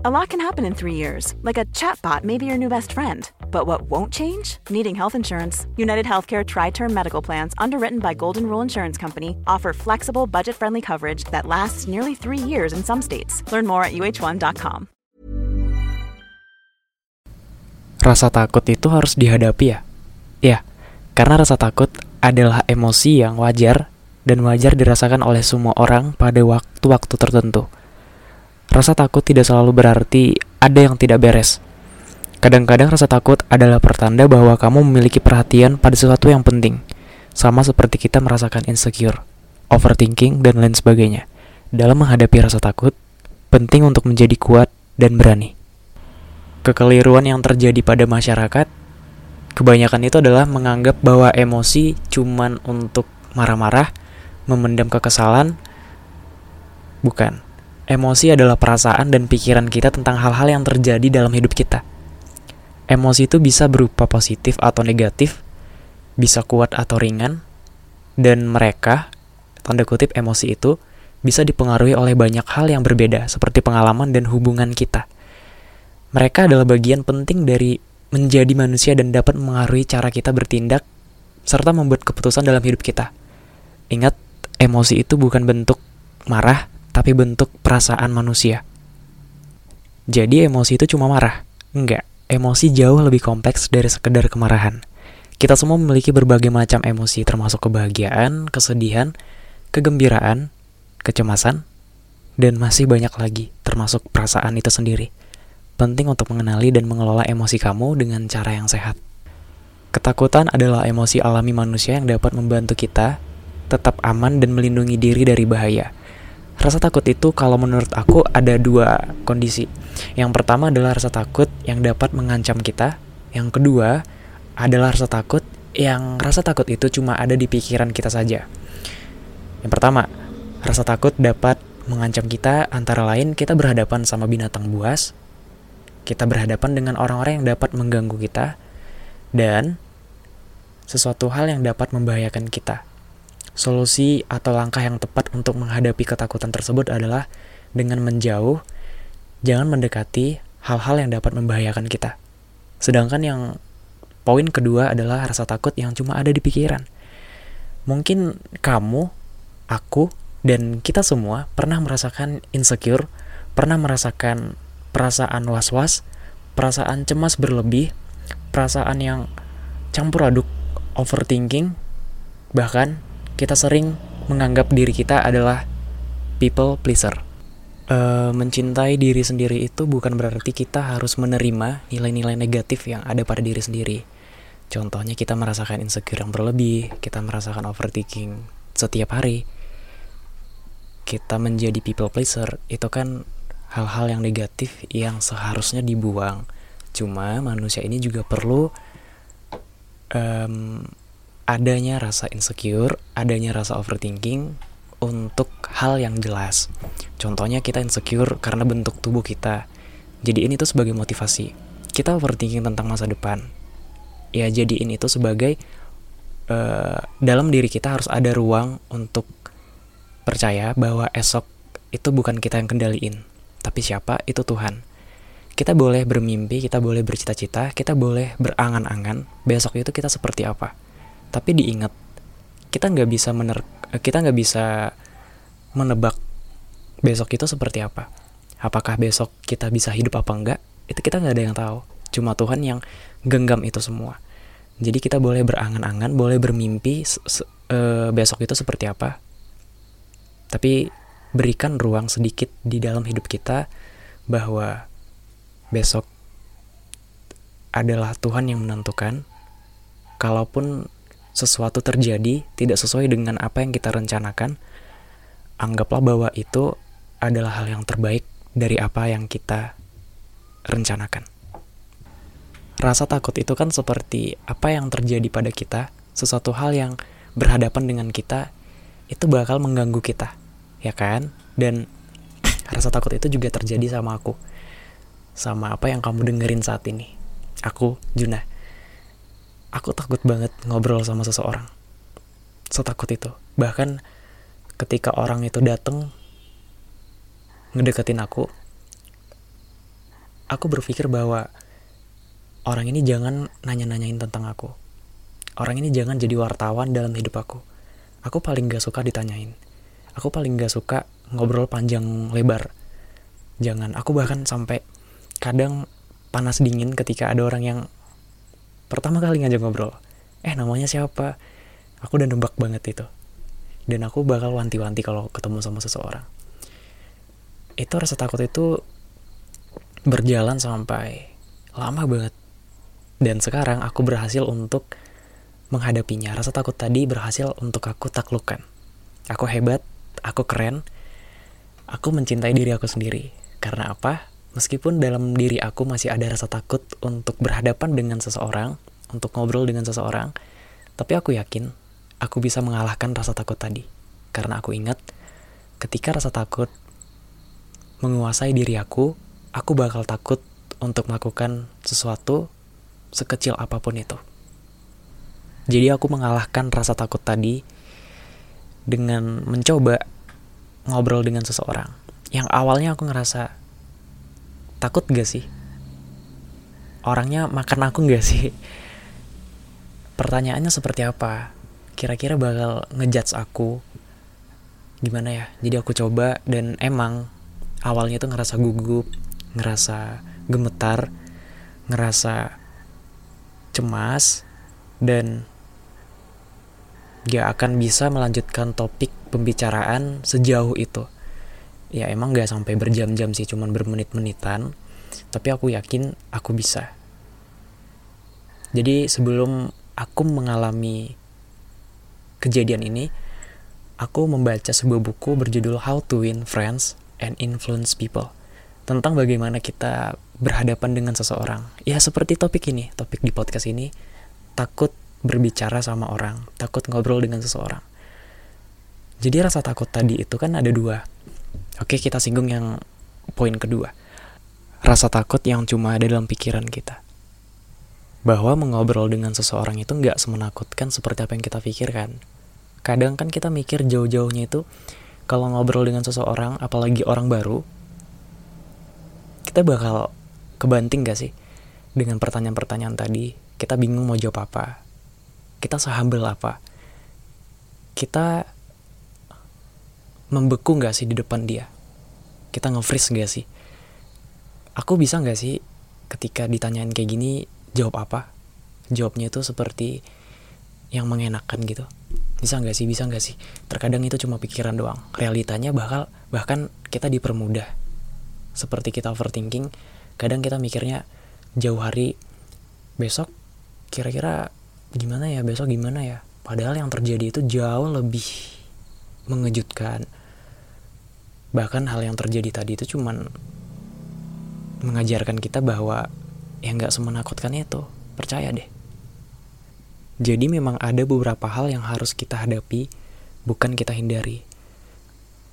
A lot can happen in three years, like a chatbot may be your new best friend. But what won't change? Needing health insurance. United Healthcare Tri Term Medical Plans, underwritten by Golden Rule Insurance Company, offer flexible, budget friendly coverage that lasts nearly three years in some states. Learn more at uh1.com. Rasa takut itu harus dihadapi ya? Ya, karena rasa takut adalah emosi yang wajar dan wajar dirasakan oleh semua orang pada waktu-waktu tertentu. Rasa takut tidak selalu berarti ada yang tidak beres. Kadang-kadang rasa takut adalah pertanda bahwa kamu memiliki perhatian pada sesuatu yang penting, sama seperti kita merasakan insecure, overthinking, dan lain sebagainya. Dalam menghadapi rasa takut, penting untuk menjadi kuat dan berani. Kekeliruan yang terjadi pada masyarakat, kebanyakan itu adalah menganggap bahwa emosi cuman untuk marah-marah, memendam kekesalan. Bukan. Emosi adalah perasaan dan pikiran kita tentang hal-hal yang terjadi dalam hidup kita. Emosi itu bisa berupa positif atau negatif, bisa kuat atau ringan, dan mereka, tanda kutip emosi itu, bisa dipengaruhi oleh banyak hal yang berbeda, seperti pengalaman dan hubungan kita. Mereka adalah bagian penting dari menjadi manusia dan dapat mengaruhi cara kita bertindak, serta membuat keputusan dalam hidup kita. Ingat, emosi itu bukan bentuk marah, tapi bentuk perasaan manusia. Jadi emosi itu cuma marah? Enggak emosi jauh lebih kompleks dari sekedar kemarahan. Kita semua memiliki berbagai macam emosi termasuk kebahagiaan, kesedihan, kegembiraan, kecemasan, dan masih banyak lagi termasuk perasaan itu sendiri. Penting untuk mengenali dan mengelola emosi kamu dengan cara yang sehat. Ketakutan adalah emosi alami manusia yang dapat membantu kita tetap aman dan melindungi diri dari bahaya. Rasa takut itu kalau menurut aku ada dua kondisi. Yang pertama adalah rasa takut yang dapat mengancam kita. Yang kedua adalah rasa takut yang rasa takut itu cuma ada di pikiran kita saja. Yang pertama, rasa takut dapat mengancam kita antara lain kita berhadapan sama binatang buas, kita berhadapan dengan orang-orang yang dapat mengganggu kita, dan sesuatu hal yang dapat membahayakan kita. Solusi atau langkah yang tepat untuk menghadapi ketakutan tersebut adalah dengan menjauh, jangan mendekati hal-hal yang dapat membahayakan kita. Sedangkan yang poin kedua adalah rasa takut yang cuma ada di pikiran. Mungkin kamu, aku, dan kita semua pernah merasakan insecure, pernah merasakan perasaan was-was, perasaan cemas berlebih, perasaan yang campur aduk overthinking, bahkan kita sering menganggap diri kita adalah people pleaser. Uh, mencintai diri sendiri itu bukan berarti kita harus menerima nilai-nilai negatif yang ada pada diri sendiri. Contohnya kita merasakan insecure yang berlebih, kita merasakan overthinking setiap hari. Kita menjadi people pleaser, itu kan hal-hal yang negatif yang seharusnya dibuang. Cuma manusia ini juga perlu um, adanya rasa insecure, adanya rasa overthinking untuk hal yang jelas. Contohnya kita insecure karena bentuk tubuh kita. Jadi ini tuh sebagai motivasi. Kita overthinking tentang masa depan. Ya jadi ini tuh sebagai uh, dalam diri kita harus ada ruang untuk percaya bahwa esok itu bukan kita yang kendaliin, tapi siapa? Itu Tuhan. Kita boleh bermimpi, kita boleh bercita-cita, kita boleh berangan-angan besok itu kita seperti apa tapi diingat kita nggak bisa mener kita nggak bisa menebak besok itu seperti apa. Apakah besok kita bisa hidup apa enggak itu kita nggak ada yang tahu. Cuma Tuhan yang genggam itu semua. Jadi kita boleh berangan-angan boleh bermimpi uh, besok itu seperti apa. Tapi berikan ruang sedikit di dalam hidup kita bahwa besok adalah Tuhan yang menentukan. Kalaupun sesuatu terjadi tidak sesuai dengan apa yang kita rencanakan, anggaplah bahwa itu adalah hal yang terbaik dari apa yang kita rencanakan. Rasa takut itu kan seperti apa yang terjadi pada kita, sesuatu hal yang berhadapan dengan kita itu bakal mengganggu kita, ya kan? Dan rasa takut itu juga terjadi sama aku. Sama apa yang kamu dengerin saat ini. Aku, Juna aku takut banget ngobrol sama seseorang setakut itu bahkan ketika orang itu datang ngedeketin aku aku berpikir bahwa orang ini jangan nanya-nanyain tentang aku. Orang ini jangan jadi wartawan dalam hidup aku. Aku paling gak suka ditanyain. Aku paling gak suka ngobrol panjang lebar. Jangan, aku bahkan sampai kadang panas dingin ketika ada orang yang pertama kali ngajak ngobrol. Eh namanya siapa? Aku udah nembak banget itu. Dan aku bakal wanti-wanti kalau ketemu sama seseorang. Itu rasa takut itu berjalan sampai lama banget. Dan sekarang aku berhasil untuk menghadapinya. Rasa takut tadi berhasil untuk aku taklukkan. Aku hebat, aku keren, aku mencintai diri aku sendiri. Karena apa? Meskipun dalam diri aku masih ada rasa takut untuk berhadapan dengan seseorang, untuk ngobrol dengan seseorang, tapi aku yakin aku bisa mengalahkan rasa takut tadi. Karena aku ingat, ketika rasa takut menguasai diri aku, aku bakal takut untuk melakukan sesuatu sekecil apa pun itu. Jadi aku mengalahkan rasa takut tadi dengan mencoba ngobrol dengan seseorang. Yang awalnya aku ngerasa takut gak sih? Orangnya makan aku gak sih? Pertanyaannya seperti apa? Kira-kira bakal ngejudge aku gimana ya? Jadi aku coba dan emang awalnya tuh ngerasa gugup, ngerasa gemetar, ngerasa cemas, dan gak akan bisa melanjutkan topik pembicaraan sejauh itu. Ya emang gak sampai berjam-jam sih, cuman bermenit-menitan. Tapi aku yakin aku bisa. Jadi sebelum aku mengalami kejadian ini, aku membaca sebuah buku berjudul How to Win Friends and Influence People tentang bagaimana kita berhadapan dengan seseorang. Ya seperti topik ini, topik di podcast ini, takut berbicara sama orang, takut ngobrol dengan seseorang. Jadi rasa takut tadi itu kan ada dua. Oke kita singgung yang poin kedua. Rasa takut yang cuma ada dalam pikiran kita. Bahwa mengobrol dengan seseorang itu nggak semenakutkan seperti apa yang kita pikirkan. Kadang kan kita mikir jauh-jauhnya itu, kalau ngobrol dengan seseorang, apalagi orang baru, kita bakal kebanting gak sih dengan pertanyaan-pertanyaan tadi kita bingung mau jawab apa kita sehambel apa kita membeku gak sih di depan dia? Kita nge-freeze gak sih? Aku bisa gak sih ketika ditanyain kayak gini jawab apa? Jawabnya itu seperti yang mengenakan gitu. Bisa nggak sih? Bisa nggak sih? Terkadang itu cuma pikiran doang. Realitanya bakal bahkan kita dipermudah. Seperti kita overthinking kadang kita mikirnya jauh hari besok kira-kira gimana ya? Besok gimana ya? Padahal yang terjadi itu jauh lebih mengejutkan bahkan hal yang terjadi tadi itu cuman mengajarkan kita bahwa yang nggak semenakutkan itu percaya deh. Jadi memang ada beberapa hal yang harus kita hadapi bukan kita hindari.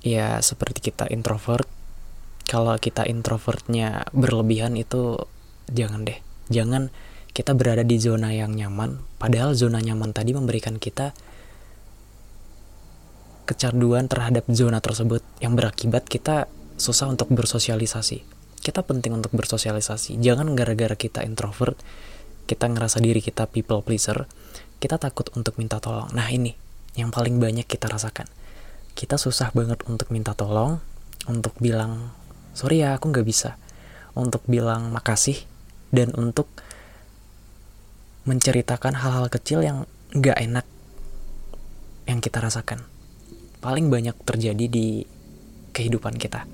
Ya seperti kita introvert kalau kita introvertnya berlebihan itu jangan deh. Jangan kita berada di zona yang nyaman padahal zona nyaman tadi memberikan kita kecanduan terhadap zona tersebut yang berakibat kita susah untuk bersosialisasi. Kita penting untuk bersosialisasi. Jangan gara-gara kita introvert kita ngerasa diri kita people pleaser kita takut untuk minta tolong. Nah ini yang paling banyak kita rasakan. Kita susah banget untuk minta tolong untuk bilang sorry ya aku nggak bisa. Untuk bilang makasih dan untuk menceritakan hal-hal kecil yang nggak enak yang kita rasakan paling banyak terjadi di kehidupan kita.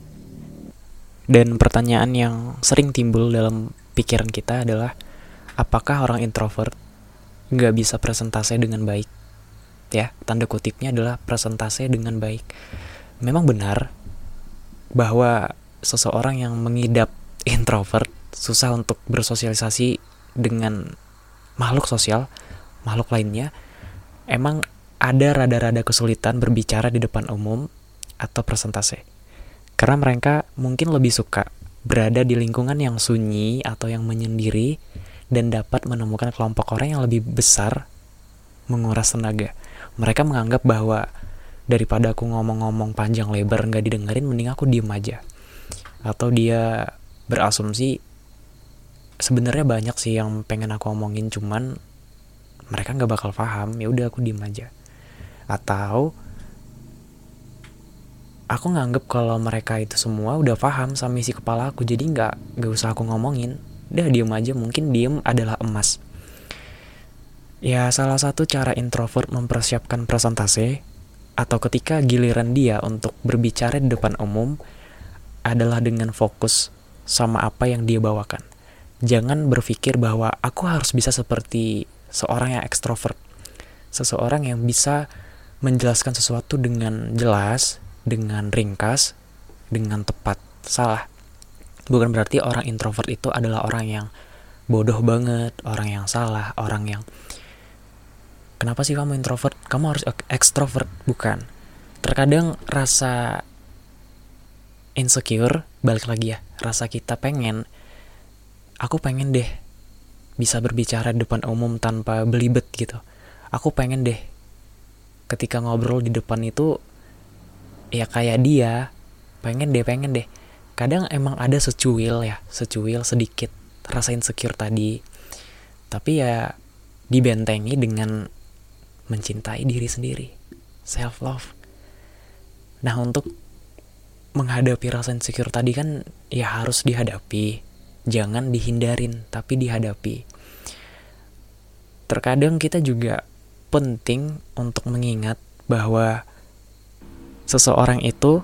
Dan pertanyaan yang sering timbul dalam pikiran kita adalah apakah orang introvert nggak bisa presentasi dengan baik? Ya tanda kutipnya adalah presentasi dengan baik. Memang benar bahwa seseorang yang mengidap introvert susah untuk bersosialisasi dengan makhluk sosial, makhluk lainnya, emang ada rada-rada kesulitan berbicara di depan umum atau presentasi. Karena mereka mungkin lebih suka berada di lingkungan yang sunyi atau yang menyendiri dan dapat menemukan kelompok orang yang lebih besar menguras tenaga. Mereka menganggap bahwa daripada aku ngomong-ngomong panjang lebar nggak didengerin, mending aku diem aja atau dia berasumsi sebenarnya banyak sih yang pengen aku omongin cuman mereka nggak bakal paham ya udah aku diem aja atau aku nganggep kalau mereka itu semua udah paham sama isi kepala aku jadi nggak nggak usah aku ngomongin. Udah diem aja. Mungkin diem adalah emas. Ya salah satu cara introvert mempersiapkan presentasi atau ketika giliran dia untuk berbicara di depan umum adalah dengan fokus sama apa yang dia bawakan. Jangan berpikir bahwa aku harus bisa seperti seorang yang ekstrovert. Seseorang yang bisa menjelaskan sesuatu dengan jelas dengan ringkas, dengan tepat. Salah. Bukan berarti orang introvert itu adalah orang yang bodoh banget, orang yang salah, orang yang Kenapa sih kamu introvert? Kamu harus ekstrovert, bukan. Terkadang rasa insecure, balik lagi ya, rasa kita pengen aku pengen deh bisa berbicara di depan umum tanpa belibet gitu. Aku pengen deh ketika ngobrol di depan itu ya kayak dia pengen deh pengen deh. Kadang emang ada secuil ya secuil sedikit rasa insecure tadi. Tapi ya dibentengi dengan mencintai diri sendiri self love nah untuk menghadapi rasa insecure tadi kan ya harus dihadapi jangan dihindarin tapi dihadapi. Terkadang kita juga penting untuk mengingat bahwa seseorang itu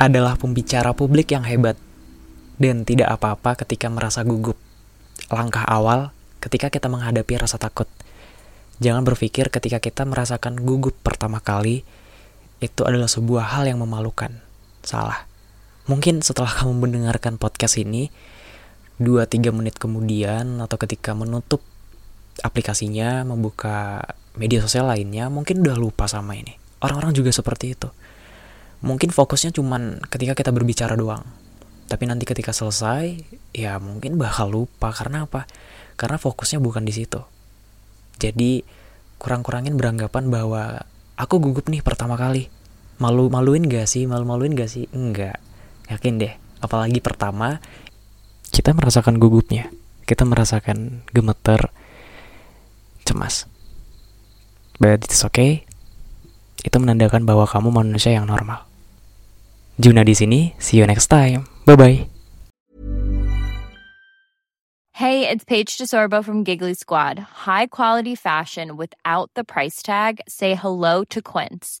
adalah pembicara publik yang hebat dan tidak apa-apa ketika merasa gugup. Langkah awal ketika kita menghadapi rasa takut. Jangan berpikir ketika kita merasakan gugup pertama kali itu adalah sebuah hal yang memalukan. Salah. Mungkin setelah kamu mendengarkan podcast ini 2-3 menit kemudian atau ketika menutup aplikasinya, membuka media sosial lainnya, mungkin udah lupa sama ini. Orang-orang juga seperti itu. Mungkin fokusnya cuman ketika kita berbicara doang. Tapi nanti ketika selesai, ya mungkin bakal lupa. Karena apa? Karena fokusnya bukan di situ. Jadi, kurang-kurangin beranggapan bahwa aku gugup nih pertama kali. Malu-maluin gak sih? Malu-maluin gak sih? Enggak. Yakin deh. Apalagi pertama, kita merasakan gugupnya. Kita merasakan gemeter, cemas. But it's okay itu menandakan bahwa kamu manusia yang normal. Juna di sini, see you next time. Bye bye. Hey, it's Paige DeSorbo from Giggly Squad. High quality fashion without the price tag. Say hello to Quince.